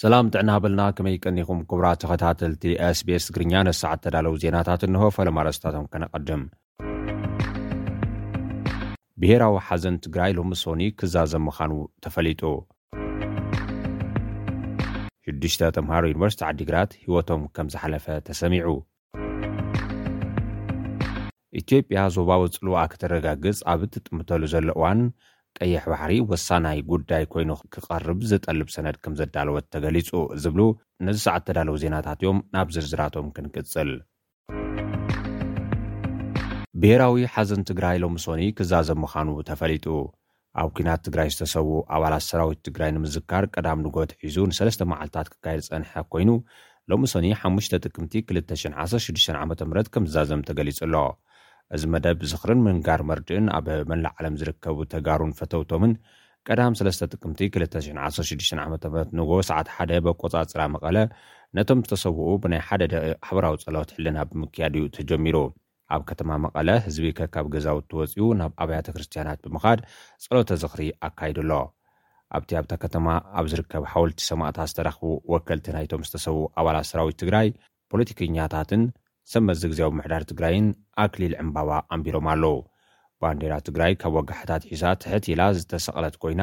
ሰላም ጥዕና በልና ከመይ ቀኒኹም ክቡራ ተኸታተልቲ ስቤስ ትግርኛ ነሰዓት ተዳለዉ ዜናታት እንሆ ፈለማ ረስታቶም ከነቐድም ብሄራዊ ሓዘን ትግራይ ሎሚ ሶኒ ክዛዘ ምዃኑ ተፈሊጡ ሽዱሽተ ተምሃሮ ዩኒቨርስቲ ዓዲግራት ህይወቶም ከም ዝሓለፈ ተሰሚዑ ኢትዮጵያ ዞባዊ ጽልዋኣ ክተረጋግጽ ኣብ እትጥምተሉ ዘሎ እዋን፣ ቀይሕ ባሕሪ ወሳናይ ጉዳይ ኮይኑ ክቐርብ ዝጠልብ ሰነድ ከምዘዳለወት ተገሊጹ። ዝብሉ ነዚ ሰዓት እተዳለዉ ዜናታት እዮም። ናብ ዝርዝራቶም ክንቅጽል። ብሄራዊ ሓዘን ትግራይ ሎሚ ሶኒ ክዛዘም ምዃኑ ተፈሊጡ። ኣብ ኲናት ትግራይ ዝተሰውኡ ኣባላት ሰራዊት ትግራይ ንምዝካር ቀዳም ንግሆ ኣትሒዙ ንሰለስተ መዓልታት ክካየድ ዝጸንሐ ኮይኑ፣ ሎሚ ሰኑይ ሓሙሽተ ጥቅምቲ ክልተ ሽሕን ዓሰርተ ሽዱሽተን ዓመተ ምህረት ከምዝዛዘም ተገሊጹ ኣሎ። እዚ መደብ ዝኽርን ምንጋር መርድእን ኣብ መላእ ዓለም ዝርከቡ ተጋሩን ፈተውቶምን ቀዳም ሰለስተ ጥቅምቲ ክልተ ሽሕን ዓሰርተ ሽዱሽተን ዓመተ ምህረት ንግሆ ሰዓት ሓደ በቆጻጽራ መቐለ ነቶም ዝተሰውኡ ብናይ ሓደ ደቒቕ ሓበራዊ ጸሎት ሕልና ብምክያድ እዩ ተጀሚሩ። ኣብ ከተማ መቐለ ህዝቢ ከካብ ገዛውቱ ወጺኡ ናብ ኣብያተ ክርስትያናት ብምኻድ ጸሎተ ዝኽሪ ኣካይዱ ኣሎ። ኣብቲ ኣብታ ከተማ ኣብ ዝርከብ ሓወልቲ ሰማእታት ዝተረኽቡ ወከልቲ ናይቶም ዝተሰውኡ ኣባላት ሰራዊት ትግራይ፣ ፖለቲከኛታትን ሰብ መዚ ግዝያዊ ምምሕዳር ትግራይን ኣክሊል ዕምባባ ኣንቢሮም ኣለዉ። ባንዴራ ትግራይ ካብ ወጋሕታ ኣትሒዛ ትሕት ኢላ ዝተሰቕለት ኮይና፣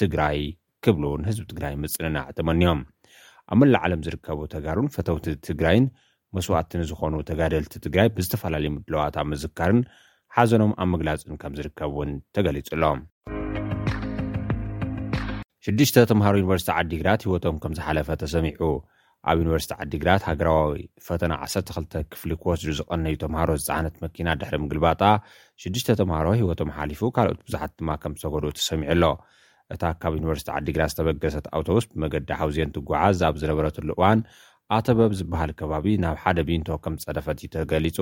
ትግራይ ክብሉ ንህዝቢ ትግራይ ምፅንናዕ ተመንዮም። ኣብ መላእ ዓለም ዝርከቡ ተጋሩን ፈተውቲ ትግራይን መስዋእቲ ንዝኾኑ ተጋደልቲ ትግራይ ብዝተፈላለዩ ምድላዋት ኣብ ምዝካርን ሓዘኖም ኣብ ምግላፅን ከምዝርከብ እውን ተገሊፁ ኣሎ። ሽዱሽተ ተምሃሮ ዩኒቨርሲቲ ዓዲግራት ህይወቶም ከምዝሓለፈ ተሰሚዑ። ኣብ ዩኒቨርሲቲ ዓዲግራት ሃገራዊ ፈተና ዓሰርተ ክልተ ክፍሊ ክወስዱ ዝቐነዩ ተምሃሮ ዝፀዓነት መኪና ድሕሪ ምግልባጣ ሽዱሽተ ተምሃሮ ህይወቶም ሓሊፉ ካልኦት ብዙሓት ድማ ከም ዝተጎድኡ ተሰሚዑ ኣሎ። እታ ካብ ዩኒቨርሲቲ ዓዲግራት ዝተበገሰት ኣውቶቡስ ብመገዲ ሓውዜን ትጓዓዝ ኣብ ዝነበረትሉ እዋን ኣተበብ ዝበሃል ከባቢ ናብ ሓደ ቢንቶ ከም ዝጸደፈት እዩ ተገሊጹ።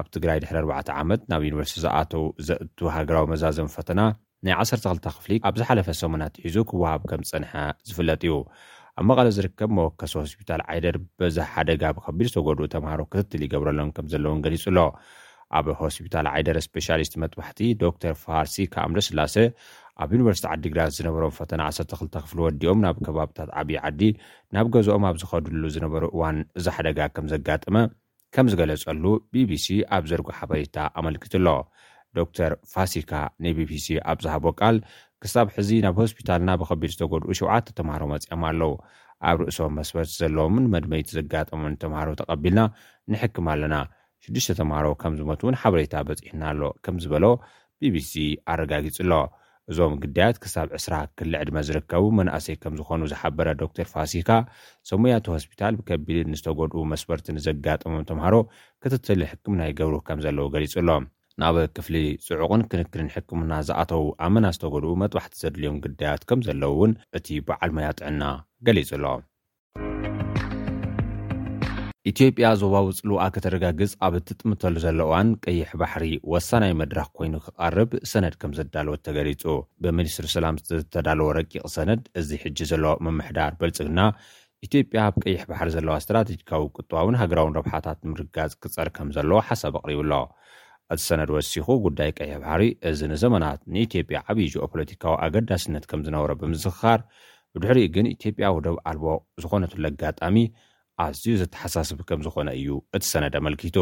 ኣብ ትግራይ ድሕሪ ኣርባዕተ ዓመት ናብ ዩኒቨርሲቲ ዝኣተው ዘእቱ ሃገራዊ መዛዘሚ ፈተና ናይ ዓሰርተ ክልተ ክፍሊ ኣብ ዝሓለፈ ሰሙን ኣትሒዙ ክወሃብ ከም ዝጸንሐ ዝፍለጥ እዩ። ኣብ መቐለ ዝርከብ መወከሲ ሆስፒታል ዓይደር በዚ ሓደጋ ብከቢድ ዝተጎድኡ ተምሃሮ ክትትል ይገብረሎም ከም ዘለውን ገሊጹ ኣሎ። ኣብ ሆስፒታል ዓይደር ስፔሻሊስት መጥባሕቲ ዶክተር ፍሃርሲካ ኣምለስላሰ ኣብ ዩኒቨርሲቲ ዓዲግራት ዝነበሮም ፈተና ዓሰርተ ክልተ ክፍሊ ወዲኦም ናብ ከባብታት ዓብዪ ዓዲ ናብ ገዝኦም ኣብ ዝኸድሉ ዝነበሩ እዋን እዚ ሓደጋ ከም ዘጋጠመ ከም ዝገለጸሉ ቢቢሲ ኣብ ዘርጎ ሓበሬታ ኣመልኪቱ'ሎ። ዶክተር ፋሲካ ንቢቢሲ ኣብ ዝሃቦ ቃል፣ ክሳብ ሕዚ ናብ ሆስፒታልና ብኸቢድ ዝተጎድኡ ሸውዓተ ተማሃሮ መጺኦም ኣለው። ኣብ ርእሶም መስበርቲ ዘለዎምን መድመይቲ ዘጋጠሞምን ተማሃሮ ተቐቢልና ንሕክም ኣለና። ሽዱሽተ ተማሃሮ ከም ዝሞቱ'ውን ሓበሬታ በጺሑና ኣሎ ከም ዝበሎ ቢቢሲ ኣረጋጊጹ'ሎ። እዞም ግዳያት ክሳብ ዕስራ ክሊ ዕድመ ዝርከቡ መናእሰይ ከምዝኾኑ ዝሓበረ ዶክተር ፋሲካ፣ ሰሙያቱ ሆስፒታል ብከቢድ ንዝተጎድኡ መስበርቲ ንዘጋጠሞም ተምሃሮ ክትትል ሕክምና ይገብሩ ከምዘለዉ ገሊፁ'ሎ። ናብ ክፍሊ ፅዑቕን ክንክንን ሕክምና ዝኣተዉ ኣመና ዝተጎድኡ መጥባሕቲ ዘድልዮም ግዳያት ከምዘለዉ እውን እቲ በዓል ሞያ ጥዕና ገሊፁ'ሎ። ኢትዮጵያ ዞባዊ ጽልዋኣ ከተረጋግጽ ኣብ እትጥምተሉ ዘሎ እዋን ቀይሕ ባሕሪ ወሳናይ መድረኽ ኮይኑ ክቐርብ ሰነድ ከም ዘዳለወት ተገሊጹ። ብሚኒስትሪ ሰላም ዝተዳለወ ረቂቕ ሰነድ እዚ ሕጂ ዘሎ ምምሕዳር ብልጽግና ኢትዮጵያ ኣብ ቀይሕ ባሕሪ ዘለዋ ስትራቴጂካዊ ቁጠባውን ሃገራውን ረብሓታት ንምርግጋጽ ክጸር ከም ዘለዎ ሓሳብ ኣቕሪቡ ኣሎ። እቲ ሰነድ ወሲኹ ጉዳይ ቀይሕ ባሕሪ እዚ ንዘመናት ንኢትዮጵያ ዓብዪ ጂኦፖለቲካዊ ኣገዳስነት ከም ዝነበሮ ብምዝኽኻር ብድሕሪኡ ግን ኢትዮጵያ ወደብ ኣልቦ ዝኾነትሉ ኣጋጣሚ ኣዝዩ ዘተሓሳስብ ከምዝኾነ እዩ እቲ ሰነድ ኣመልኪቱ።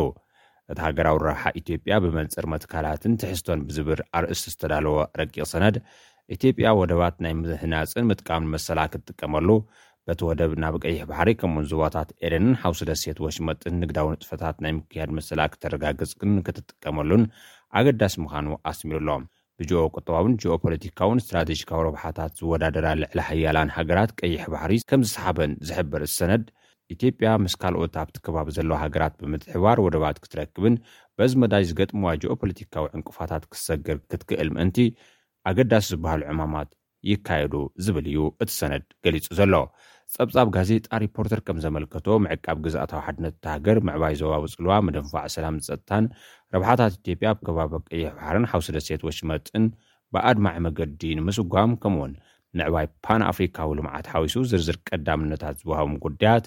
እቲ ሃገራዊ ረብሓ ኢትዮጵያ ብመንፅር መትካላትን ትሕዝቶን ብዝብር ኣርእስቲ ዝተዳለወ ረቂቕ ሰነድ ኢትዮጵያ ወደባት ናይ ምህናፅን ምጥቃምን መሰላ ክትጥቀመሉ በቲ ወደብ ናብ ቀይሕ ባሕሪ ከምኡውን ዞባታት ኤደንን ሓውሲ ደሴት ወሽመጥን ንግዳዊ ንጥፈታት ናይ ምክያድ መሰላ ክተረጋግፅን ክትጥቀመሉን ኣገዳሲ ምዃኑ ኣስሚሩ'ሎ። ብጂኦ-ቁጠባውን ጂኦ-ፖለቲካውን ስትራቴጂካዊ ረብሓታት ዝወዳደራ ልዕለ ሓያላን ሃገራት ቀይሕ ባሕሪ ከምዝሰሓበን ዝሕብር እቲ ሰነድ፣ ኢትዮጵያ ምስ ካልኦት ኣብቲ ከባቢ ዘለዋ ሃገራት ብምትሕብባር ወደባት ክትረክብን በዚ መዳይ ዝገጥምዋ ጂኦ-ፖለቲካዊ ዕንቅፋታት ክትሰግር ክትክእል ምእንቲ ኣገዳሲ ዝበሃሉ ዕማማት ይካየዱ ዝብል እዩ እቲ ሰነድ ገሊጹ ዘሎ። ጸብጻብ ጋዜጣ ሪፖርተር ከም ዘመልከቶ፣ ምዕቃብ ግዝኣታዊ ሓድነት እታ ሃገር፣ ምዕባይ ዞባዊ ጽልዋ፣ ምድንፋዕ ሰላምን ጸጥታን፣ ረብሓታት ኢትዮጵያ ኣብ ከባቢ ቀይሕ ባሕርን ሓውሲ ደሴት ወሽመጥን ብኣድማዒ መገዲ ንምስጓም፣ ከምኡ'ውን ምዕባይ ፓን ኣፍሪካዊ ልምዓት ሓዊሱ ዝርዝር ቀዳምነታት ዝወሃቦም ጉዳያት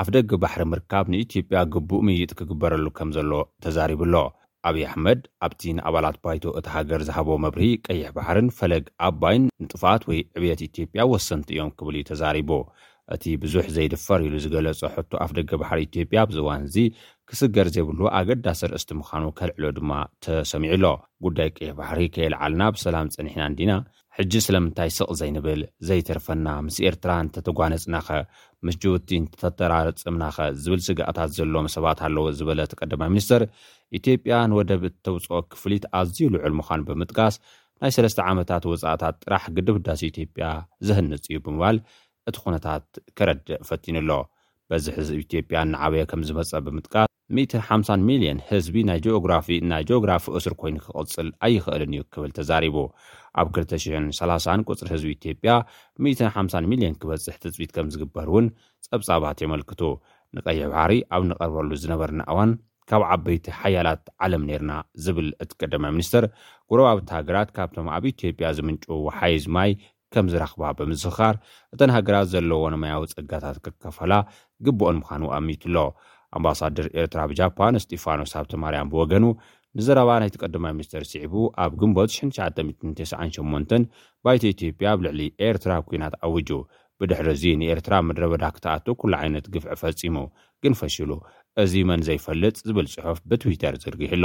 ኣፍደገ ባሕሪ ምርካብ ንኢትዮጵያ ግቡእ ምይይጥ ክግበረሉ ከምዘሎ ተዛሪቡ'ሎ። ኣብይ ኣሕመድ ኣብቲ ንኣባላት ባይቶ እታ ሃገር ዝሃቦ መብርሂ ቀይሕ ባሕርን ፈለግ ኣባይን ንጥፍኣት ወይ ዕብየት ኢትዮጵያ ወሰንቲ እዮም ክብል'ዩ ተዛሪቡ። እቲ ብዙሕ ዘይድፈር ኢሉ ዝገለጾ ሕቶ ኣፍደገ ባሕሪ ኢትዮጵያ ኣብዚ እዋን'ዚ ክስገር ዘይብሉ ኣገዳሲ ኣርእስቲ ምዃኑ ከልዕሎ ድማ ተሰሚዑ'ሎ። ጉዳይ ቀይሕ ባሕሪ ከየልዓልና ብሰላም ጸኒሕና እንዲና። ሕጂ ስለምንታይ ስቕ ዘይንብል? ዘይተርፈና ምስ ኤርትራ እንተተጓነጽናኸ? ምስ ጅቡቲ እንተተራጸምናኸ? ዝብል ስግኣታት ዘለዎም ሰባት ኣለዉ ዝበለ እቲ ቀዳማይ ሚኒስተር፣ ኢትዮጵያ ንወደብ እተውጽኦ ክፍሊት ኣዝዩ ልዑል ምዃኑ ብምጥቃስ፣ ናይ ሰለስተ ዓመታት ወጻእታት ጥራሕ ግድብ ህዳሴ ኢትዮጵያ ዘህንጽ እዩ ብምባል እቲ ኩነታት ከረድእ ፈቲኑ ኣሎ። በዝሒ ህዝቢ ኢትዮጵያ እናዓበየ ከምዝመጸ ብምጥቃስ፣ ሚእቲ ሓምሳን ሚልየን ህዝቢ ናይ ጂኦግራፊ ናይ ጂኦግራፊ እሱር ኮይኑ ክቕጽል ኣይኽእልን እዩ ክብል ተዛሪቡ። ኣብ ክልተ ሽሕን ሰላሳን ቁጽሪ ህዝቢ ኢትዮጵያ ሚእትን ሓምሳን ሚልየን ክበጽሕ ትጽቢት ከምዝግበር እውን ጸብጻባት የመልክቱ። ንቀይሕ ባሕሪ ኣብ ንቐርበሉ ዝነበርና እዋን ካብ ዓበይቲ ሓያላት ዓለም ነይርና ዝብል እቲ ቀዳማይ ሚኒስተር፣ ጎረባብቲ ሃገራት ካብቶም ኣብ ኢትዮጵያ ዝምንጭዉ ወሓይዝ ማይ ከም ዝረኽባ ብምዝኻር፣ እተን ሃገራት ዘለወን ማያዊ ጸጋታት ክከፈላ ግቡኦን ምዃኑ ኣሚቱ'ሎ። ኣምባሳደር ኤርትራ ኣብ ጃፓን እስጢፋኖስ ሃብተማርያም ብወገኑ፣ ንዘረባ ናይቲ ቀዳማይ ሚኒስተር ስዒቡ፣ ኣብ ግንቦት ሽሕን ትሽዓተ ሚእትን ተስዓን ሸሞንተን ባይቶ ኢትዮጵያ ኣብ ልዕሊ ኤርትራ ኲናት ኣዊጁ። ብድሕሪ'ዚ ንኤርትራ ምድረበዳ ክትኣቱ ኩሉ ዓይነት ግፍዒ ፈጺሙ፣ ግን ፈሺሉ። እዚ መን ዘይፈልጥ ዝብል ጽሑፍ ብትዊተር ዝርጊሑ'ሎ።